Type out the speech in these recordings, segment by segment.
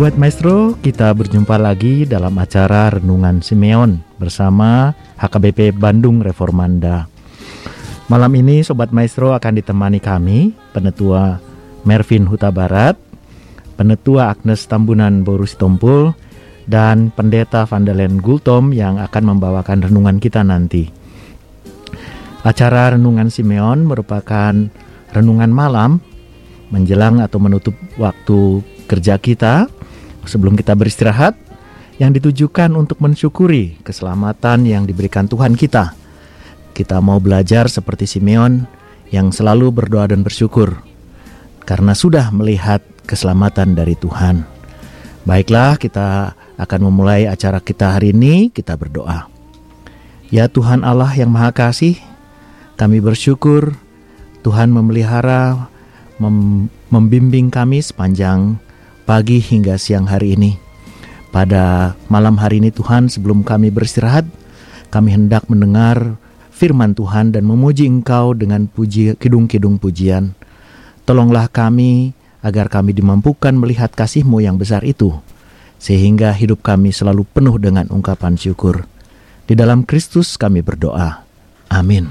Sobat Maestro, kita berjumpa lagi dalam acara Renungan Simeon bersama HKBP Bandung Reformanda. Malam ini Sobat Maestro akan ditemani kami, Penetua Mervin Huta Barat, Penetua Agnes Tambunan Borus Tompul, dan Pendeta Vandalen Gultom yang akan membawakan renungan kita nanti. Acara Renungan Simeon merupakan renungan malam menjelang atau menutup waktu kerja kita sebelum kita beristirahat yang ditujukan untuk mensyukuri keselamatan yang diberikan Tuhan kita. Kita mau belajar seperti Simeon yang selalu berdoa dan bersyukur karena sudah melihat keselamatan dari Tuhan. Baiklah, kita akan memulai acara kita hari ini. Kita berdoa, ya Tuhan Allah yang Maha Kasih, kami bersyukur Tuhan memelihara, mem membimbing kami sepanjang pagi hingga siang hari ini. Pada malam hari ini Tuhan sebelum kami beristirahat, kami hendak mendengar firman Tuhan dan memuji Engkau dengan puji kidung-kidung pujian. Tolonglah kami agar kami dimampukan melihat kasih-Mu yang besar itu, sehingga hidup kami selalu penuh dengan ungkapan syukur. Di dalam Kristus kami berdoa. Amin.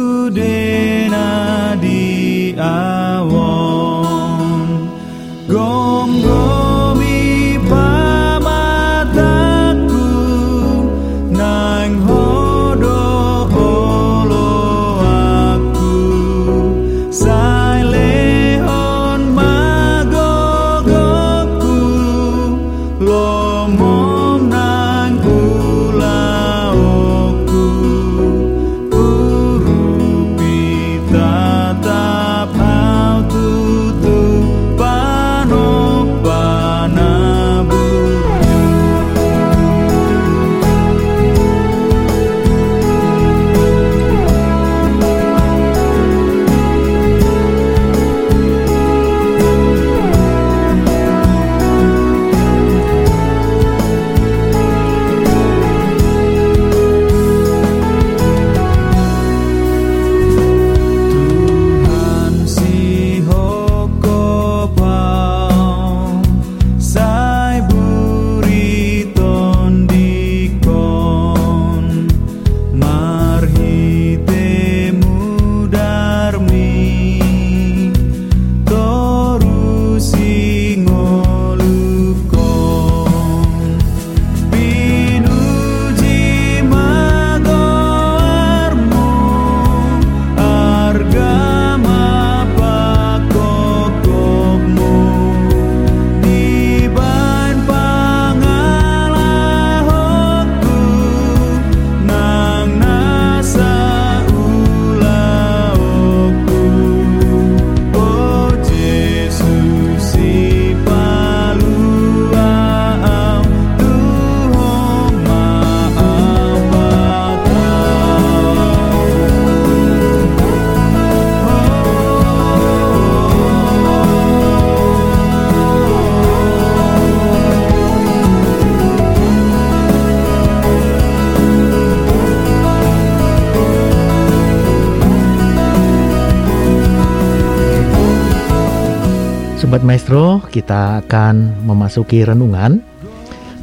Maestro, kita akan memasuki renungan.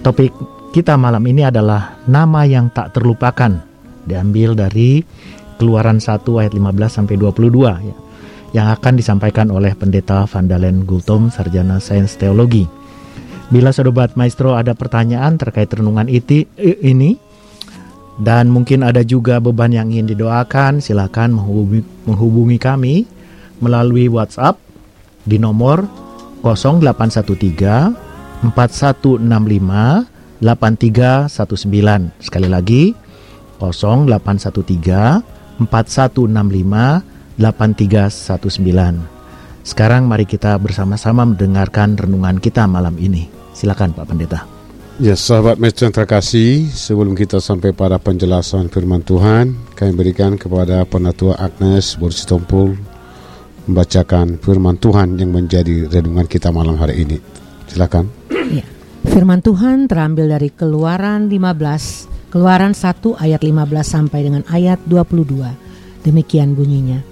Topik kita malam ini adalah nama yang tak terlupakan. Diambil dari Keluaran 1 ayat 15 sampai 22 ya. yang akan disampaikan oleh Pendeta Vandalen Gultom, Sarjana Sains Teologi. Bila Sobat Maestro ada pertanyaan terkait renungan iti, ini, dan mungkin ada juga beban yang ingin didoakan, silakan menghubungi, menghubungi kami melalui WhatsApp di nomor 0813 4165 8319. Sekali lagi 0813 4165 8319. Sekarang mari kita bersama-sama mendengarkan renungan kita malam ini. Silakan Pak Pendeta. Ya sahabat Mestre yang terkasih, sebelum kita sampai pada penjelasan firman Tuhan, kami berikan kepada Penatua Agnes Borsitompul membacakan firman Tuhan yang menjadi renungan kita malam hari ini. Silakan. Ya. Firman Tuhan terambil dari Keluaran 15, Keluaran 1 ayat 15 sampai dengan ayat 22. Demikian bunyinya.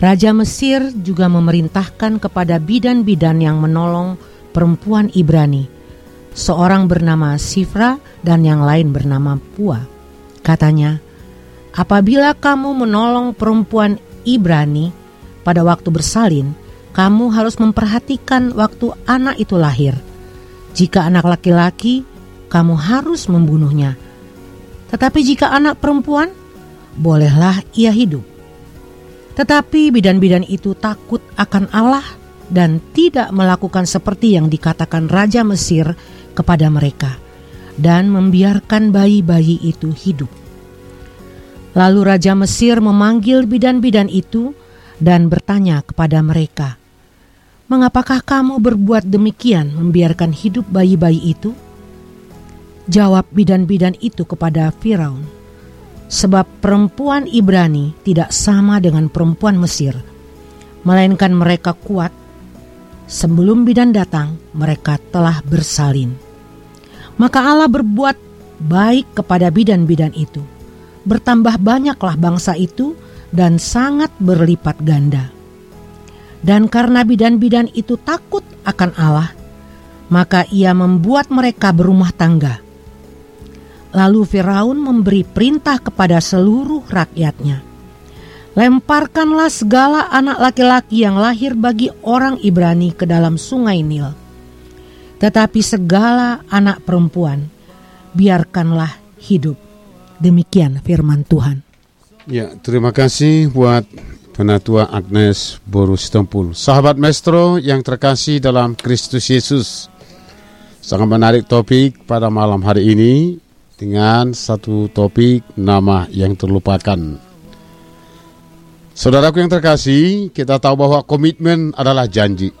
Raja Mesir juga memerintahkan kepada bidan-bidan yang menolong perempuan Ibrani, seorang bernama Sifra dan yang lain bernama Pua. Katanya, apabila kamu menolong perempuan Ibrani pada waktu bersalin, kamu harus memperhatikan waktu anak itu lahir. Jika anak laki-laki, kamu harus membunuhnya. Tetapi jika anak perempuan, bolehlah ia hidup. Tetapi bidan-bidan itu takut akan Allah dan tidak melakukan seperti yang dikatakan Raja Mesir kepada mereka dan membiarkan bayi-bayi itu hidup. Lalu Raja Mesir memanggil bidan-bidan itu dan bertanya kepada mereka, "Mengapakah kamu berbuat demikian membiarkan hidup bayi-bayi itu?" Jawab bidan-bidan itu kepada Firaun, sebab perempuan Ibrani tidak sama dengan perempuan Mesir, melainkan mereka kuat. Sebelum bidan datang, mereka telah bersalin. Maka Allah berbuat baik kepada bidan-bidan itu. Bertambah banyaklah bangsa itu dan sangat berlipat ganda. Dan karena bidan-bidan itu takut akan Allah, maka ia membuat mereka berumah tangga Lalu Firaun memberi perintah kepada seluruh rakyatnya. Lemparkanlah segala anak laki-laki yang lahir bagi orang Ibrani ke dalam sungai Nil. Tetapi segala anak perempuan biarkanlah hidup. Demikian firman Tuhan. Ya, terima kasih buat Penatua Agnes Borus Tempul. Sahabat Maestro yang terkasih dalam Kristus Yesus. Sangat menarik topik pada malam hari ini dengan satu topik nama yang terlupakan. Saudaraku yang terkasih, kita tahu bahwa komitmen adalah janji.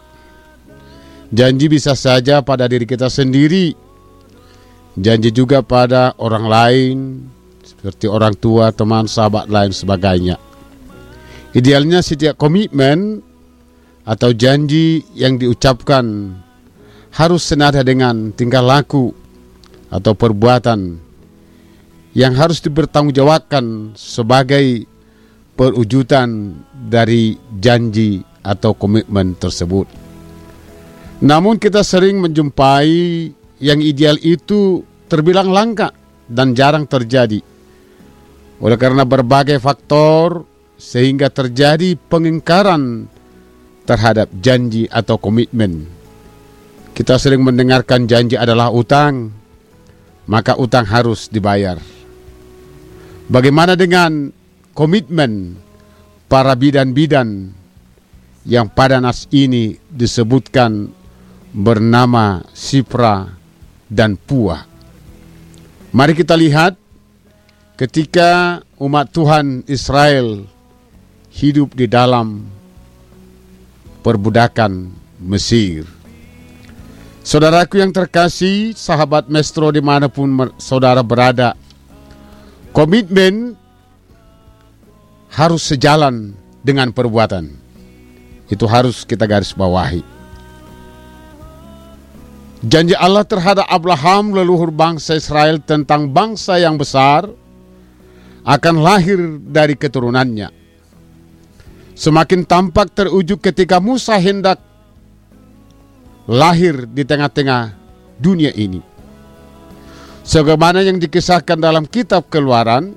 Janji bisa saja pada diri kita sendiri, janji juga pada orang lain, seperti orang tua, teman, sahabat lain sebagainya. Idealnya setiap komitmen atau janji yang diucapkan harus senada dengan tingkah laku atau perbuatan yang harus dipertanggungjawabkan sebagai perwujudan dari janji atau komitmen tersebut. Namun kita sering menjumpai yang ideal itu terbilang langka dan jarang terjadi. Oleh karena berbagai faktor sehingga terjadi pengingkaran terhadap janji atau komitmen. Kita sering mendengarkan janji adalah utang, maka utang harus dibayar. Bagaimana dengan komitmen para bidan-bidan yang pada nas ini disebutkan bernama Sipra dan Pua. Mari kita lihat ketika umat Tuhan Israel hidup di dalam perbudakan Mesir. Saudaraku yang terkasih, sahabat Mestro di mana pun saudara berada, Komitmen harus sejalan dengan perbuatan. Itu harus kita garis bawahi. Janji Allah terhadap Abraham leluhur bangsa Israel tentang bangsa yang besar akan lahir dari keturunannya. Semakin tampak terujuk ketika Musa hendak lahir di tengah-tengah dunia ini. Sebagaimana yang dikisahkan dalam kitab keluaran,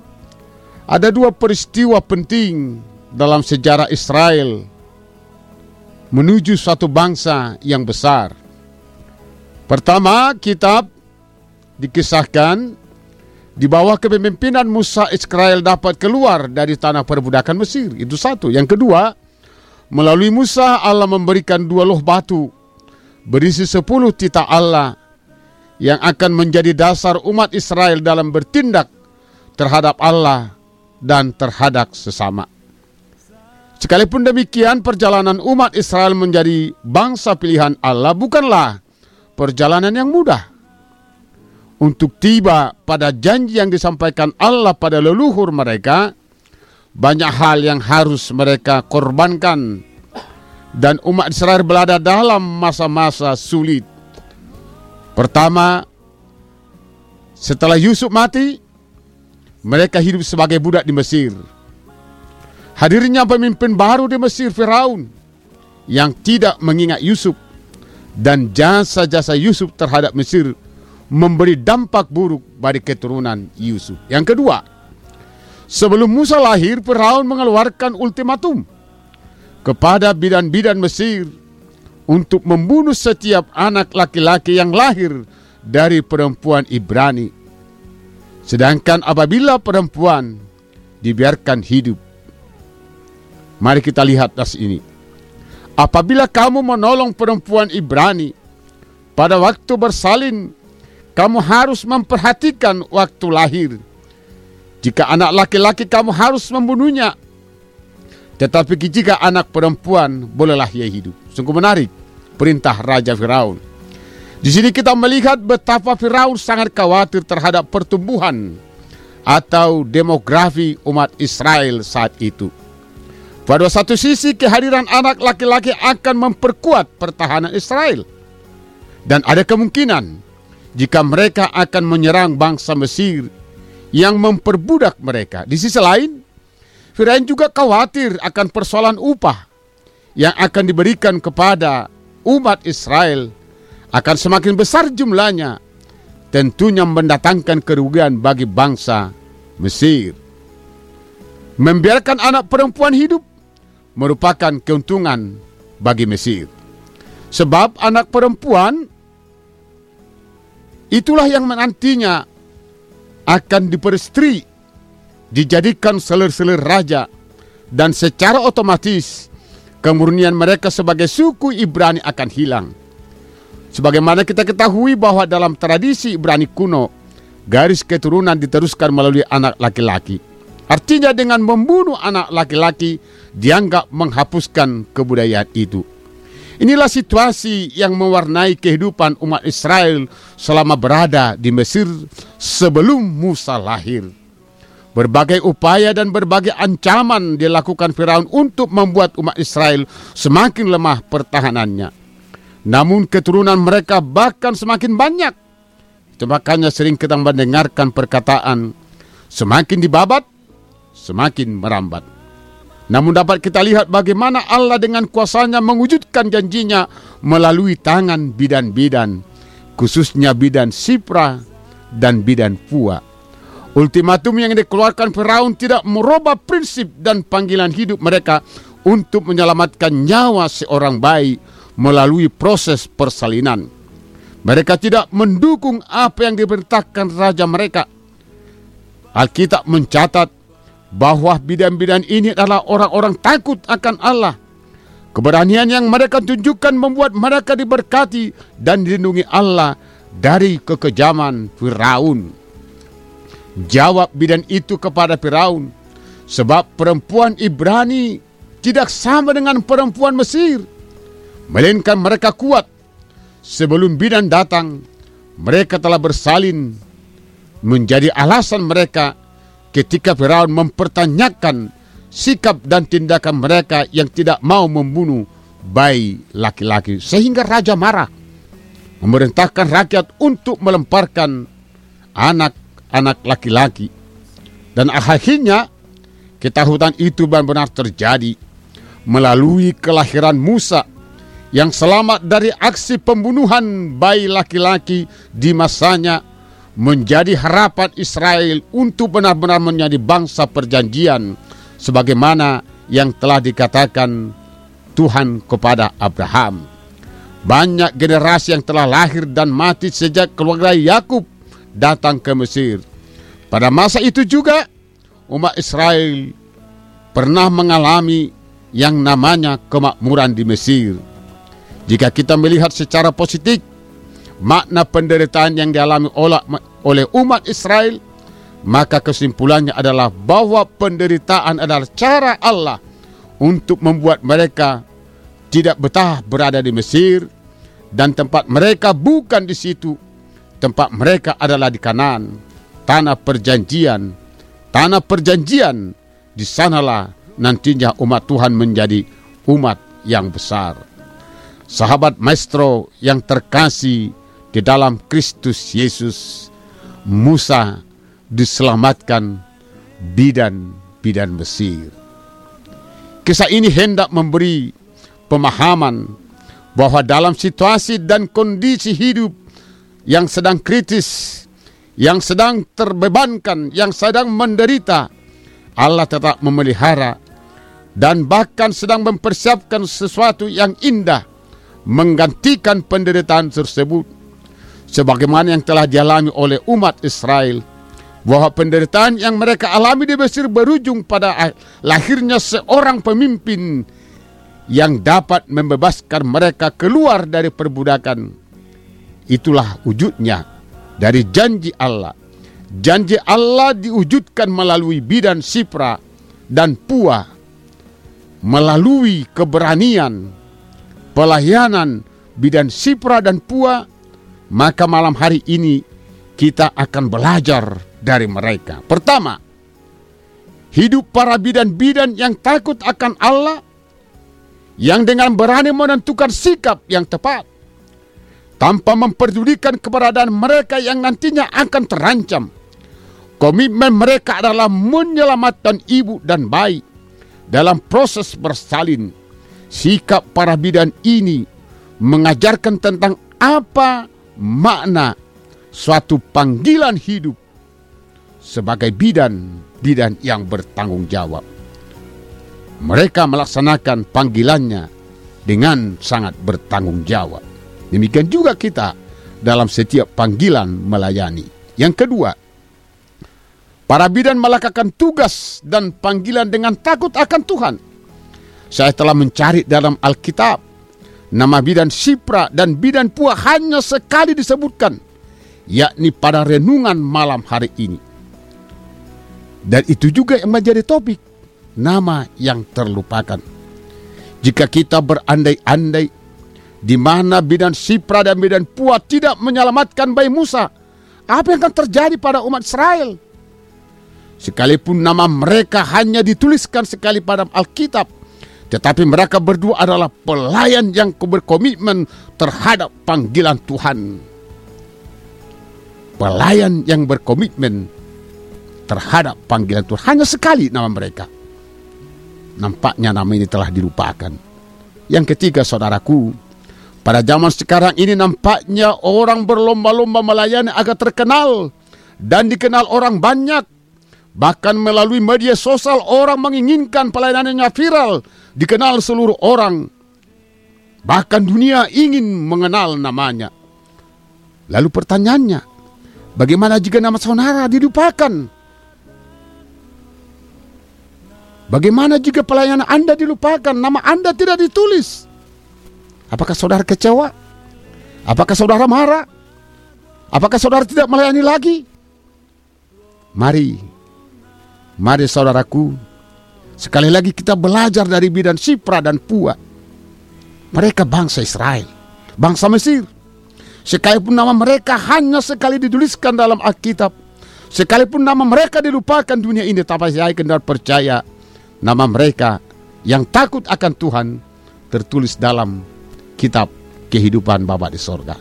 ada dua peristiwa penting dalam sejarah Israel menuju suatu bangsa yang besar. Pertama, kitab dikisahkan di bawah kepemimpinan Musa Israel dapat keluar dari tanah perbudakan Mesir. Itu satu. Yang kedua, melalui Musa Allah memberikan dua loh batu berisi sepuluh titah Allah yang akan menjadi dasar umat Israel dalam bertindak terhadap Allah dan terhadap sesama. Sekalipun demikian, perjalanan umat Israel menjadi bangsa pilihan Allah bukanlah perjalanan yang mudah. Untuk tiba pada janji yang disampaikan Allah pada leluhur mereka, banyak hal yang harus mereka korbankan. Dan umat Israel berada dalam masa-masa sulit. Pertama, setelah Yusuf mati, mereka hidup sebagai budak di Mesir. Hadirnya pemimpin baru di Mesir, Firaun, yang tidak mengingat Yusuf dan jasa-jasa Yusuf terhadap Mesir memberi dampak buruk bagi keturunan Yusuf. Yang kedua, sebelum Musa lahir, Firaun mengeluarkan ultimatum kepada bidan-bidan Mesir untuk membunuh setiap anak laki-laki yang lahir dari perempuan Ibrani. Sedangkan apabila perempuan dibiarkan hidup, mari kita lihat tas ini. Apabila kamu menolong perempuan Ibrani pada waktu bersalin, kamu harus memperhatikan waktu lahir. Jika anak laki-laki kamu harus membunuhnya. Tetapi jika anak perempuan bolehlah ia hidup. Sungguh menarik perintah Raja Firaun. Di sini kita melihat betapa Firaun sangat khawatir terhadap pertumbuhan atau demografi umat Israel saat itu. Pada satu sisi kehadiran anak laki-laki akan memperkuat pertahanan Israel. Dan ada kemungkinan jika mereka akan menyerang bangsa Mesir yang memperbudak mereka. Di sisi lain, Firaun juga khawatir akan persoalan upah yang akan diberikan kepada umat Israel akan semakin besar jumlahnya, tentunya mendatangkan kerugian bagi bangsa Mesir. Membiarkan anak perempuan hidup merupakan keuntungan bagi Mesir. Sebab anak perempuan itulah yang nantinya akan diperistri, dijadikan selir-selir raja, dan secara otomatis kemurnian mereka sebagai suku Ibrani akan hilang. Sebagaimana kita ketahui bahwa dalam tradisi Ibrani kuno, garis keturunan diteruskan melalui anak laki-laki. Artinya dengan membunuh anak laki-laki dianggap menghapuskan kebudayaan itu. Inilah situasi yang mewarnai kehidupan umat Israel selama berada di Mesir sebelum Musa lahir. Berbagai upaya dan berbagai ancaman dilakukan Firaun untuk membuat umat Israel semakin lemah pertahanannya. Namun keturunan mereka bahkan semakin banyak. Itu makanya sering kita mendengarkan perkataan semakin dibabat, semakin merambat. Namun dapat kita lihat bagaimana Allah dengan kuasanya mewujudkan janjinya melalui tangan bidan-bidan, khususnya bidan Sipra dan bidan Pua. Ultimatum yang dikeluarkan Firaun tidak merubah prinsip dan panggilan hidup mereka untuk menyelamatkan nyawa seorang bayi melalui proses persalinan. Mereka tidak mendukung apa yang diperintahkan raja mereka. Alkitab mencatat bahwa bidan-bidan ini adalah orang-orang takut akan Allah. Keberanian yang mereka tunjukkan membuat mereka diberkati dan dilindungi Allah dari kekejaman Firaun. Jawab bidan itu kepada Firaun, sebab perempuan Ibrani tidak sama dengan perempuan Mesir, melainkan mereka kuat. Sebelum bidan datang, mereka telah bersalin menjadi alasan mereka ketika Firaun mempertanyakan sikap dan tindakan mereka yang tidak mau membunuh bayi laki-laki sehingga raja marah memerintahkan rakyat untuk melemparkan anak-anak laki-laki. Dan akhirnya ketahutan itu benar-benar terjadi melalui kelahiran Musa yang selamat dari aksi pembunuhan bayi laki-laki di masanya menjadi harapan Israel untuk benar-benar menjadi bangsa perjanjian sebagaimana yang telah dikatakan Tuhan kepada Abraham. Banyak generasi yang telah lahir dan mati sejak keluarga Yakub datang ke Mesir. Pada masa itu juga umat Israel pernah mengalami yang namanya kemakmuran di Mesir. Jika kita melihat secara positif makna penderitaan yang dialami oleh umat Israel, maka kesimpulannya adalah bahwa penderitaan adalah cara Allah untuk membuat mereka tidak betah berada di Mesir dan tempat mereka bukan di situ. Tempat mereka adalah di kanan, tanah perjanjian. Tanah perjanjian di sanalah nantinya umat Tuhan menjadi umat yang besar. Sahabat maestro yang terkasih di dalam Kristus Yesus, Musa diselamatkan bidan-bidan Mesir. Kisah ini hendak memberi pemahaman bahwa dalam situasi dan kondisi hidup yang sedang kritis, yang sedang terbebankan, yang sedang menderita, Allah tetap memelihara dan bahkan sedang mempersiapkan sesuatu yang indah menggantikan penderitaan tersebut sebagaimana yang telah dialami oleh umat Israel bahwa penderitaan yang mereka alami di Mesir berujung pada lahirnya seorang pemimpin yang dapat membebaskan mereka keluar dari perbudakan. Itulah wujudnya dari janji Allah. Janji Allah diwujudkan melalui bidan Sipra dan Pua, melalui keberanian, pelayanan bidan Sipra dan Pua, maka malam hari ini kita akan belajar dari mereka. Pertama, hidup para bidan-bidan yang takut akan Allah, yang dengan berani menentukan sikap yang tepat, tanpa memperdulikan keberadaan mereka yang nantinya akan terancam. Komitmen mereka adalah menyelamatkan ibu dan bayi dalam proses bersalin. Sikap para bidan ini mengajarkan tentang apa makna suatu panggilan hidup sebagai bidan-bidan yang bertanggung jawab. Mereka melaksanakan panggilannya dengan sangat bertanggung jawab. Demikian juga kita dalam setiap panggilan melayani. Yang kedua, para bidan melakukan tugas dan panggilan dengan takut akan Tuhan. Saya telah mencari dalam Alkitab nama bidan Sipra dan bidan Pua hanya sekali disebutkan, yakni pada renungan malam hari ini. Dan itu juga yang menjadi topik nama yang terlupakan. Jika kita berandai-andai di mana bidan Sipra dan bidan Pua tidak menyelamatkan bayi Musa, apa yang akan terjadi pada umat Israel? Sekalipun nama mereka hanya dituliskan sekali pada Alkitab, tetapi mereka berdua adalah pelayan yang berkomitmen terhadap panggilan Tuhan. Pelayan yang berkomitmen terhadap panggilan Tuhan. Hanya sekali nama mereka. Nampaknya nama ini telah dilupakan. Yang ketiga saudaraku, pada zaman sekarang ini nampaknya orang berlomba-lomba melayani agar terkenal dan dikenal orang banyak. Bahkan melalui media sosial orang menginginkan pelayanannya viral, dikenal seluruh orang. Bahkan dunia ingin mengenal namanya. Lalu pertanyaannya, bagaimana jika nama saudara dilupakan? Bagaimana jika pelayanan Anda dilupakan, nama Anda tidak ditulis? Apakah saudara kecewa? Apakah saudara marah? Apakah saudara tidak melayani lagi? Mari, mari saudaraku, sekali lagi kita belajar dari bidan Sipra dan Pua. Mereka bangsa Israel, bangsa Mesir. Sekalipun nama mereka hanya sekali dituliskan dalam Alkitab, sekalipun nama mereka dilupakan dunia ini, tapi saya kenal percaya nama mereka yang takut akan Tuhan tertulis dalam kitab kehidupan Bapa di sorga.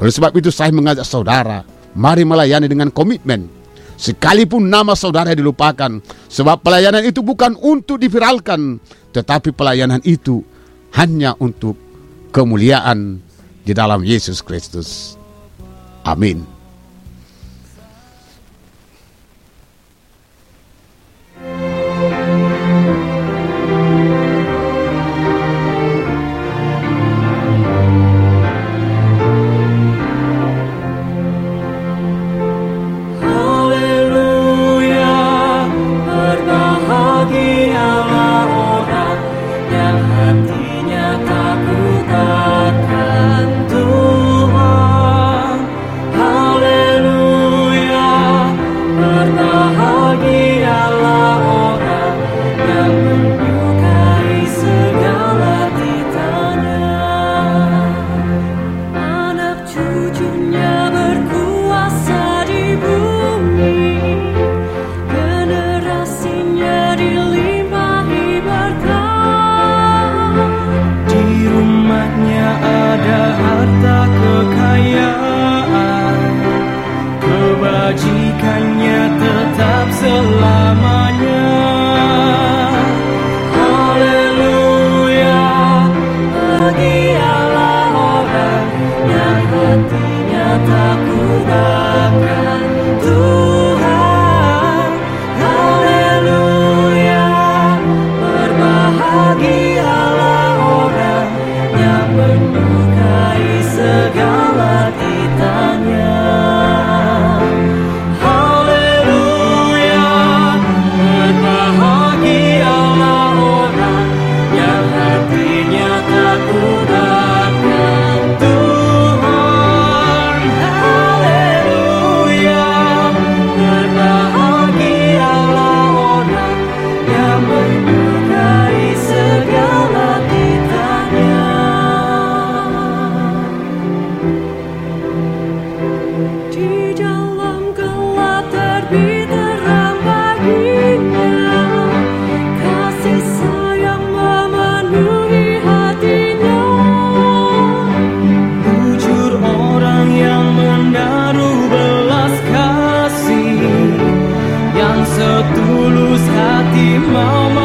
Oleh sebab itu saya mengajak saudara, mari melayani dengan komitmen. Sekalipun nama saudara dilupakan, sebab pelayanan itu bukan untuk diviralkan, tetapi pelayanan itu hanya untuk kemuliaan di dalam Yesus Kristus. Amin. mama.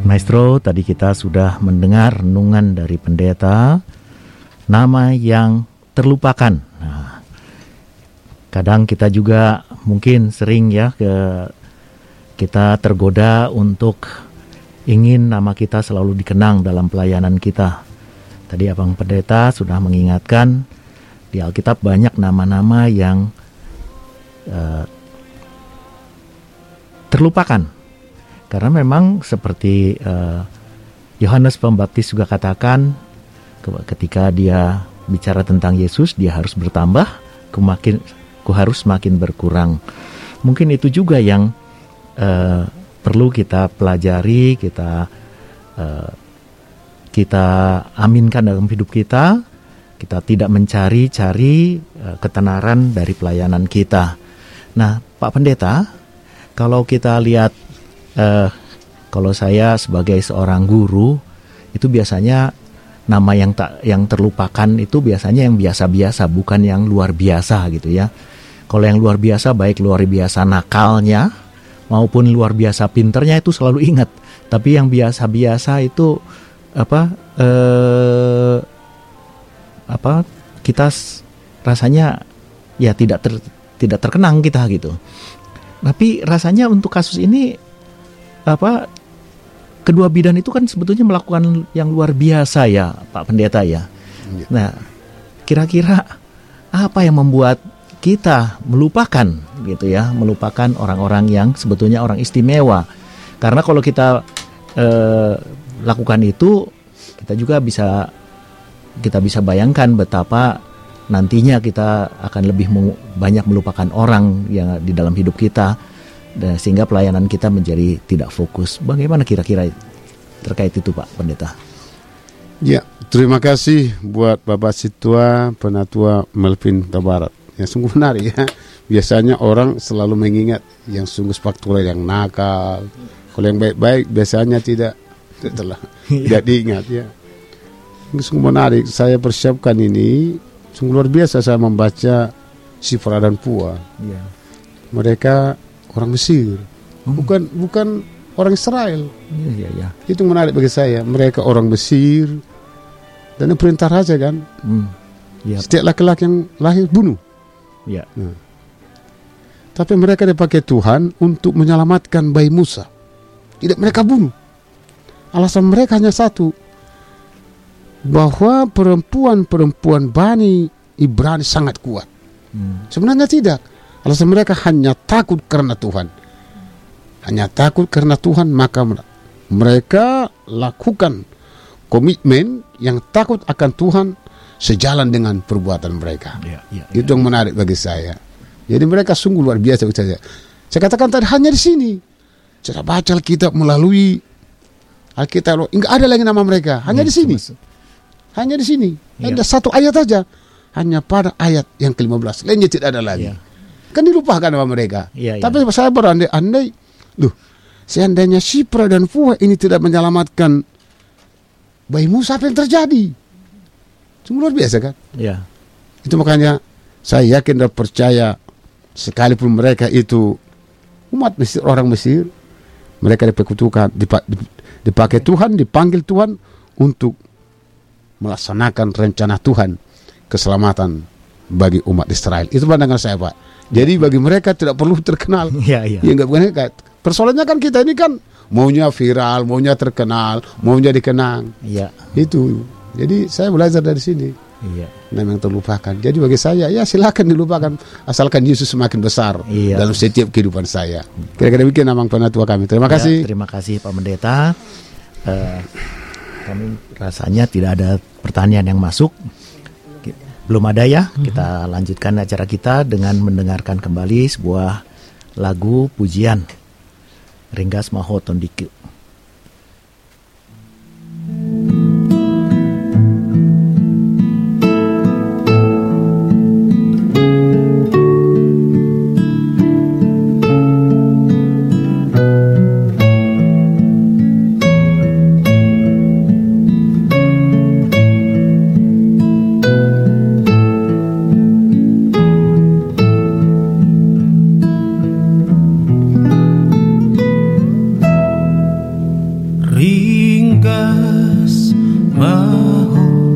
Sobat Maestro, tadi kita sudah mendengar renungan dari pendeta nama yang terlupakan. Nah, kadang kita juga mungkin sering ya ke kita tergoda untuk ingin nama kita selalu dikenang dalam pelayanan kita. Tadi Abang Pendeta sudah mengingatkan di Alkitab banyak nama-nama yang eh, terlupakan karena memang seperti eh, Yohanes Pembaptis juga katakan ke- ketika dia bicara tentang Yesus dia harus bertambah, ku makin ku harus makin berkurang. Mungkin itu juga yang eh, perlu kita pelajari, kita eh, kita aminkan dalam hidup kita. Kita tidak mencari-cari eh, ketenaran dari pelayanan kita. Nah, Pak Pendeta, kalau kita lihat eh, kalau saya sebagai seorang guru itu biasanya nama yang tak yang terlupakan itu biasanya yang biasa-biasa bukan yang luar biasa gitu ya. Kalau yang luar biasa baik luar biasa nakalnya maupun luar biasa pinternya itu selalu ingat. Tapi yang biasa-biasa itu apa eh apa kita rasanya ya tidak ter, tidak terkenang kita gitu. Tapi rasanya untuk kasus ini apa kedua bidan itu kan sebetulnya melakukan yang luar biasa ya Pak Pendeta ya. Iya. Nah, kira-kira apa yang membuat kita melupakan gitu ya, melupakan orang-orang yang sebetulnya orang istimewa. Karena kalau kita eh, lakukan itu, kita juga bisa kita bisa bayangkan betapa nantinya kita akan lebih banyak melupakan orang yang di dalam hidup kita dan sehingga pelayanan kita menjadi tidak fokus. Bagaimana kira-kira terkait itu Pak Pendeta? Ya, terima kasih buat Bapak Situa Penatua Melvin Tabarat. Yang sungguh menarik ya. Biasanya orang selalu mengingat yang sungguh spektakuler, yang nakal. Kalau yang baik-baik biasanya tidak telah tidak diingat ya. Ini sungguh menarik. Saya persiapkan ini sungguh luar biasa saya membaca Sifra dan Pua. Iya. Mereka orang Mesir, bukan bukan orang Israel. Iya, iya, iya. Itu menarik bagi saya. Mereka orang Mesir dan perintah raja kan. Hmm. Iya, Setiap laki-laki yang lahir bunuh. iya. Tapi mereka dipakai Tuhan untuk menyelamatkan bayi Musa. Tidak mereka bunuh. Alasan mereka hanya satu. Bahwa perempuan-perempuan Bani Ibrani sangat kuat. Hmm. Sebenarnya tidak. Alasan mereka hanya takut karena Tuhan. Hanya takut karena Tuhan maka mereka lakukan komitmen yang takut akan Tuhan sejalan dengan perbuatan mereka. Ya, ya, ya. Itu yang menarik bagi saya. Jadi mereka sungguh luar biasa bagi saya. Saya katakan tadi hanya di sini. Saya baca Alkitab melalui Alkitab. Enggak ada lagi nama mereka. Hanya Ya, di sini. Hanya di sini. Ya. Ada satu ayat aja. Hanya pada ayat yang ke-15. Lainnya tidak ada lagi. Ya. Kan dilupakan nama mereka. Iya, iya. Tapi saya berandai-andai, duh, seandainya Sipra dan Fuwa ini tidak menyelamatkan bayi Musa, apa yang terjadi? Sungguh luar biasa kan? Ya. Itu makanya saya yakin dan percaya sekalipun mereka itu umat Mesir, orang Mesir, mereka diperkutukan, dipa- dip- dipakai Tuhan, dipanggil Tuhan untuk melaksanakan rencana Tuhan keselamatan bagi umat Israel. Itu pandangan saya, Pak. Jadi bagi mereka tidak perlu terkenal. Ya, ya. Ya enggak bukan persoalannya kan kita ini kan maunya viral, maunya terkenal, maunya dikenang. Iya. Itu. Jadi saya belajar dari sini Iya. memang terlupakan. Jadi bagi saya ya silakan dilupakan asalkan Yesus semakin besar Iya. dalam setiap kehidupan saya. Kira-kira demikian namang penatua kami. Terima Ya, kasih. terima kasih Pak Pendeta. Eh, kami rasanya tidak ada pertanyaan yang masuk. Belum ada ya. Kita lanjutkan acara kita dengan mendengarkan kembali sebuah lagu pujian. Ringgas Maho Tondiku. Ringkas maho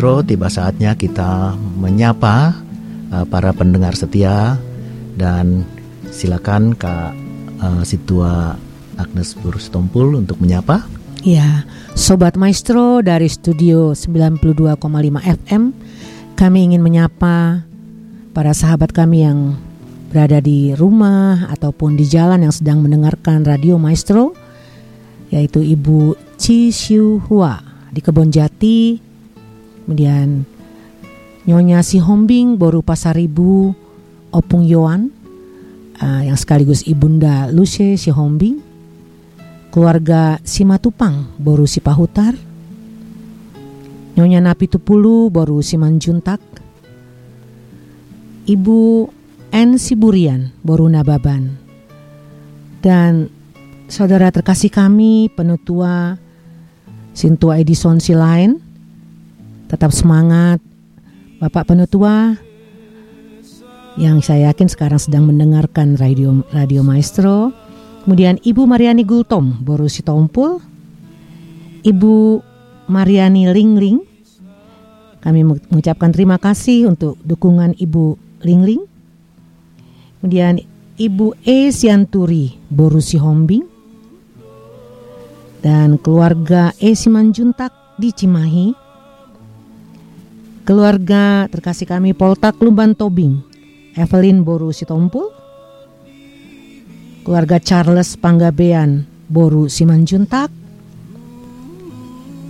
Maestro, tiba saatnya kita menyapa uh, para pendengar setia dan silakan Kak uh, Situa Agnes Burustompul untuk menyapa. Ya, Sobat Maestro dari Studio 92,5 FM, kami ingin menyapa para sahabat kami yang berada di rumah ataupun di jalan yang sedang mendengarkan Radio Maestro yaitu Ibu Chi Xiu Hua di Kebon Jati kemudian Nyonya Si Hombing Boru Pasaribu Opung Yoan uh, yang sekaligus ibunda Luce Si Hombing. Keluarga Simatupang Boru Sipahutar Nyonya Napi Tupulu Boru Simanjuntak Ibu N. Siburian Boru Nababan. Dan saudara terkasih kami penutua Sintua Edison Silain tetap semangat. Bapak penutua yang saya yakin sekarang sedang mendengarkan radio radio Maestro. Kemudian Ibu Mariani Gultom Boru Sitompul. Ibu Mariani Lingling kami mengucapkan terima kasih untuk dukungan Ibu Lingling kemudian Ibu E. Sianturi Boru Sihombing. Dan keluarga E. Simanjuntak di Cimahi, keluarga terkasih kami Poltak Lumban Tobing, Evelyn Boru Sitompul, keluarga Charles Panggabean Boru Simanjuntak,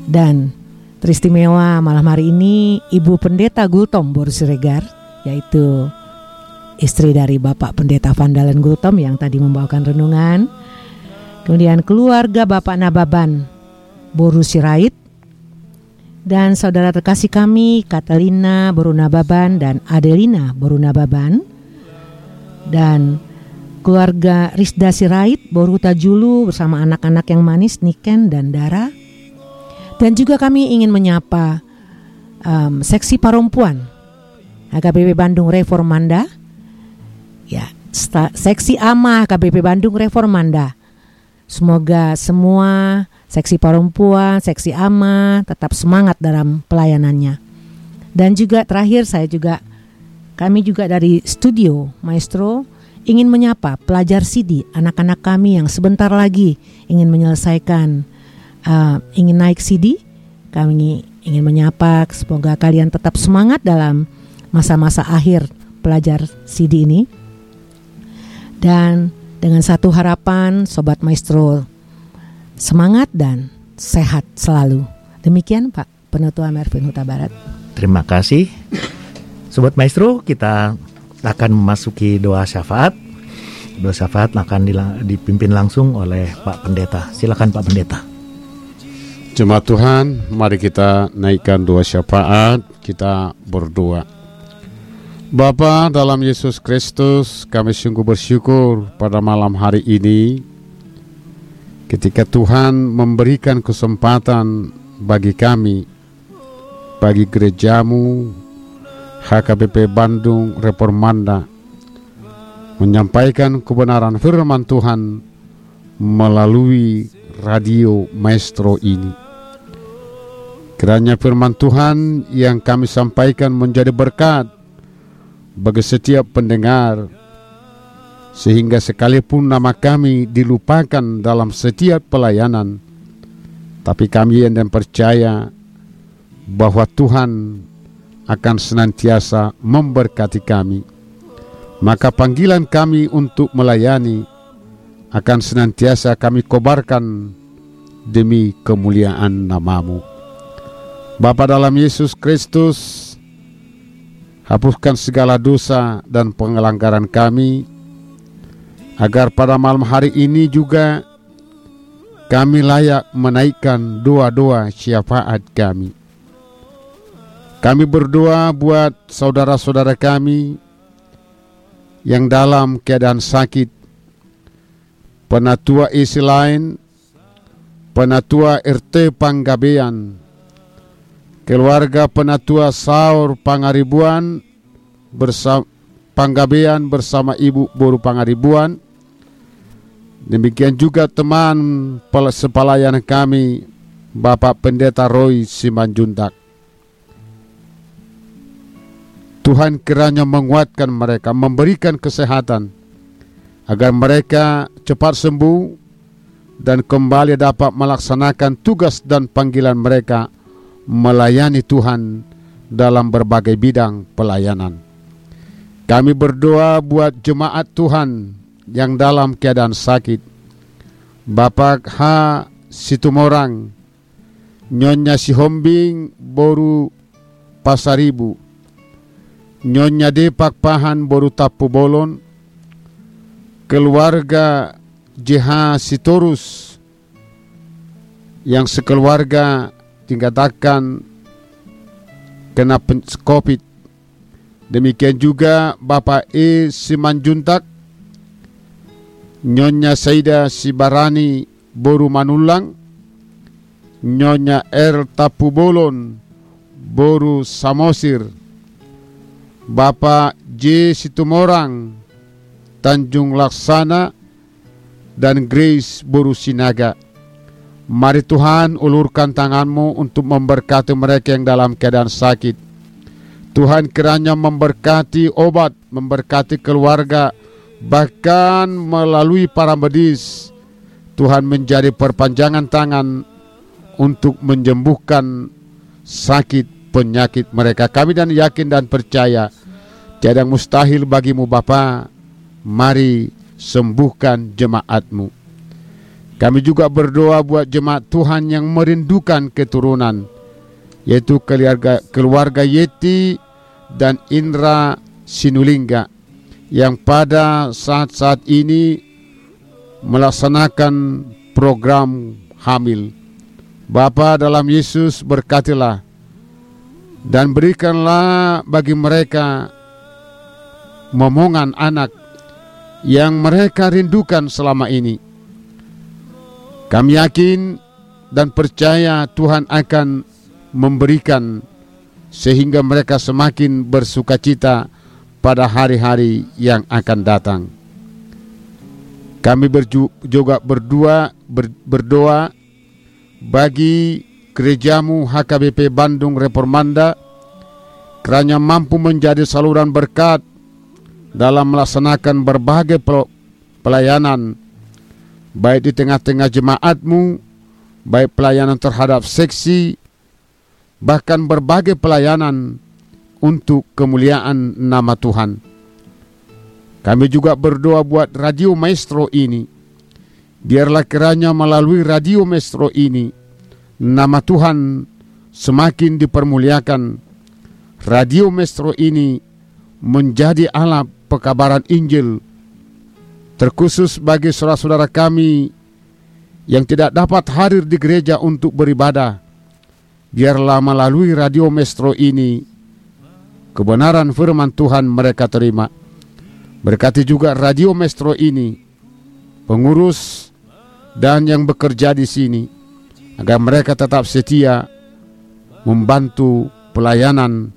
dan teristimewa malam hari ini Ibu Pendeta Gultom Boru Siregar, yaitu istri dari Bapak Pendeta Vandalen Gultom yang tadi membawakan renungan. Kemudian keluarga Bapak Nababan Boru Sirait dan saudara terkasih kami Catalina Boru Nababan dan Adelina Boru Nababan dan keluarga Risda Sirait Boru Tajulu bersama anak-anak yang manis Niken dan Dara. Dan juga kami ingin menyapa um, seksi perempuan HKBP Bandung Reformanda. Ya seksi AMA HKBP Bandung Reformanda. Semoga semua seksi perempuan, seksi ama tetap semangat dalam pelayanannya. Dan juga terakhir saya juga kami juga dari studio Maestro ingin menyapa pelajar Sidi, anak-anak kami yang sebentar lagi ingin menyelesaikan uh, ingin naik Sidi. Kami ingin menyapa semoga kalian tetap semangat dalam masa-masa akhir pelajar Sidi ini. Dan dengan satu harapan Sobat Maestro semangat dan sehat selalu. Demikian Pak Penutua Mervin Huta Barat. Terima kasih. Sobat Maestro, kita akan memasuki doa syafaat. Doa syafaat akan dipimpin langsung oleh Pak Pendeta. Silakan Pak Pendeta. Jemaat Tuhan, mari kita naikkan doa syafaat, kita berdoa. Bapa dalam Yesus Kristus, kami sungguh bersyukur pada malam hari ini ketika Tuhan memberikan kesempatan bagi kami, bagi gerejamu, HKBP Bandung Reformanda, menyampaikan kebenaran firman Tuhan melalui radio maestro ini. Kiranya firman Tuhan yang kami sampaikan menjadi berkat bagi setiap pendengar sehingga sekalipun nama kami dilupakan dalam setiap pelayanan tapi kami yang percaya bahwa Tuhan akan senantiasa memberkati kami. Maka panggilan kami untuk melayani akan senantiasa kami kobarkan demi kemuliaan namamu. Bapa dalam Yesus Kristus hapuskan segala dosa dan pengelanggaran kami, agar pada malam hari ini juga kami layak menaikkan doa-doa syafaat kami. Kami berdoa buat saudara-saudara kami yang dalam keadaan sakit, penatua isi lain, penatua RT Panggabean, keluarga penatua Saur Pangaribuan bersama Panggabean bersama Ibu Boru Pangaribuan. Demikian juga teman sepalayan kami Bapak Pendeta Roy Simanjuntak. Tuhan kiranya menguatkan mereka, memberikan kesehatan agar mereka cepat sembuh dan kembali dapat melaksanakan tugas dan panggilan mereka melayani Tuhan dalam berbagai bidang pelayanan. Kami berdoa buat jemaat Tuhan yang dalam keadaan sakit. Bapak H. Situmorang, Nyonya Sihombing Boru Pasaribu, Nyonya Depak Pahan Boru Tapu Bolon, keluarga JH Sitorus yang sekeluarga tingkatakan kena COVID. Demikian juga Bapak E. Simanjuntak, Nyonya Saida Sibarani Boru Manulang, Nyonya R. Tapubolon Boru Samosir, Bapak J. Situmorang Tanjung Laksana, dan Grace Boru Sinaga. Mari Tuhan ulurkan tanganmu untuk memberkati mereka yang dalam keadaan sakit. Tuhan kiranya memberkati obat, memberkati keluarga, bahkan melalui para medis. Tuhan menjadi perpanjangan tangan untuk menyembuhkan sakit penyakit mereka. Kami dan yakin dan percaya tiada mustahil bagimu Bapa. Mari sembuhkan jemaatmu. Kami juga berdoa buat jemaat Tuhan yang merindukan keturunan, yaitu keluarga, keluarga Yeti dan Indra Sinulingga yang pada saat-saat ini melaksanakan program hamil. Bapa dalam Yesus berkatilah dan berikanlah bagi mereka momongan anak yang mereka rindukan selama ini. Kami yakin dan percaya Tuhan akan memberikan sehingga mereka semakin bersukacita pada hari-hari yang akan datang. Kami juga berdua ber- berdoa bagi gerejamu HKBP Bandung Reformanda kerana mampu menjadi saluran berkat dalam melaksanakan berbagai pel- pelayanan baik di tengah-tengah jemaatmu, baik pelayanan terhadap seksi, bahkan berbagai pelayanan untuk kemuliaan nama Tuhan. Kami juga berdoa buat Radio Maestro ini. Biarlah kiranya melalui Radio Maestro ini, nama Tuhan semakin dipermuliakan. Radio Maestro ini menjadi alat pekabaran Injil terkhusus bagi saudara-saudara kami yang tidak dapat hadir di gereja untuk beribadah. Biarlah melalui radio Mestro ini kebenaran firman Tuhan mereka terima. Berkati juga radio Mestro ini pengurus dan yang bekerja di sini agar mereka tetap setia membantu pelayanan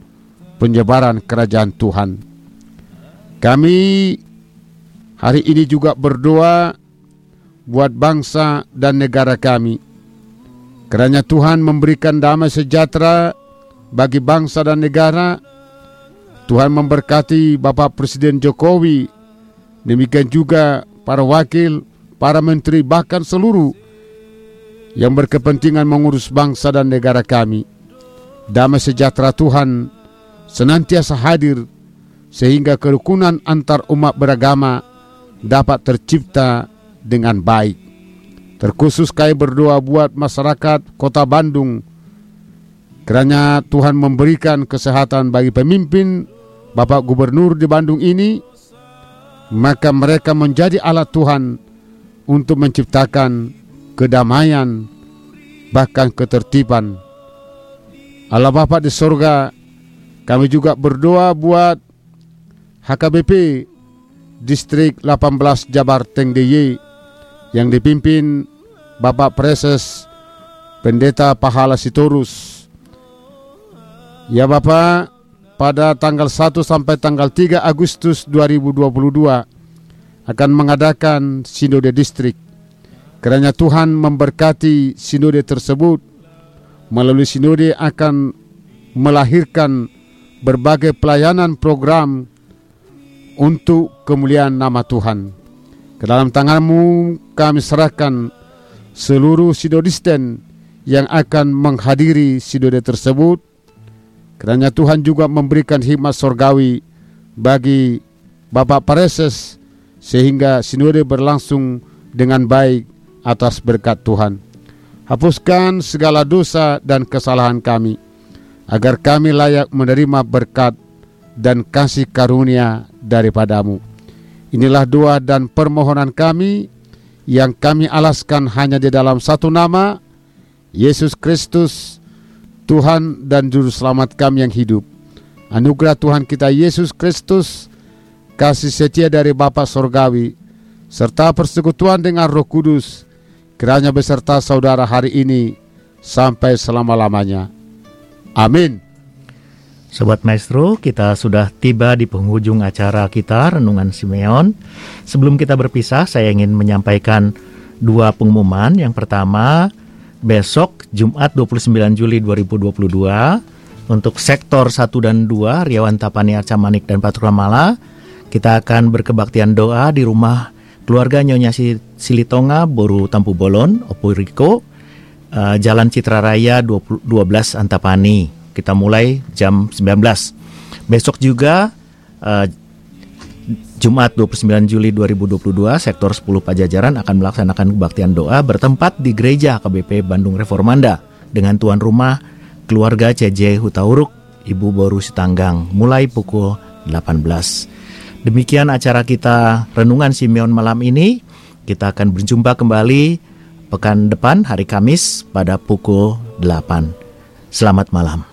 penyebaran kerajaan Tuhan. Kami Hari ini juga berdoa buat bangsa dan negara kami. Kerana Tuhan memberikan damai sejahtera bagi bangsa dan negara. Tuhan memberkati Bapak Presiden Jokowi. Demikian juga para wakil, para menteri, bahkan seluruh yang berkepentingan mengurus bangsa dan negara kami. Damai sejahtera Tuhan senantiasa hadir sehingga kerukunan antar umat beragama dapat tercipta dengan baik. Terkhusus kami berdoa buat masyarakat kota Bandung. Kerana Tuhan memberikan kesehatan bagi pemimpin Bapak Gubernur di Bandung ini, maka mereka menjadi alat Tuhan untuk menciptakan kedamaian, bahkan ketertiban. Allah Bapa di sorga, kami juga berdoa buat HKBP Distrik 18 Jabar Teng yang dipimpin Bapak Preses Pendeta Pahala Sitorus. Ya Bapak, pada tanggal 1 sampai tanggal 3 Agustus 2022 akan mengadakan sinode distrik. Kerana Tuhan memberkati sinode tersebut, melalui sinode akan melahirkan berbagai pelayanan program untuk kemuliaan nama Tuhan. Ke dalam tanganmu kami serahkan seluruh sinodisten yang akan menghadiri sinode tersebut. Kerana Tuhan juga memberikan hikmat sorgawi bagi Bapak Pareses sehingga sinode berlangsung dengan baik atas berkat Tuhan. Hapuskan segala dosa dan kesalahan kami, agar kami layak menerima berkat dan kasih karunia daripadamu. Inilah doa dan permohonan kami yang kami alaskan hanya di dalam satu nama, Yesus Kristus, Tuhan dan Juru Selamat kami yang hidup. Anugerah Tuhan kita Yesus Kristus, kasih setia dari Bapa Sorgawi, serta persekutuan dengan Roh Kudus, kiranya beserta saudara hari ini sampai selama-lamanya. Amin. Sobat Maestro, kita sudah tiba di penghujung acara kita Renungan Simeon. Sebelum kita berpisah, saya ingin menyampaikan dua pengumuman. Yang pertama, besok Jumat 29 Juli 2022 untuk sektor 1 dan 2 Riawan Tapani Arca Manik dan Patura Mala kita akan berkebaktian doa di rumah keluarga Nyonya Silitonga Boru Tampu Bolon Opo Riko uh, Jalan Citra Raya 20, 12 Antapani. Kita mulai jam 19 besok juga uh, Jumat 29 Juli 2022 sektor 10 Pajajaran akan melaksanakan kebaktian doa bertempat di Gereja KBP Bandung Reformanda dengan tuan rumah keluarga CJ Hutauruk, Ibu Boru Sitanggang, mulai pukul 18. Demikian acara kita Renungan Simeon malam ini. Kita akan berjumpa kembali pekan depan hari Kamis pada pukul 8. Selamat malam.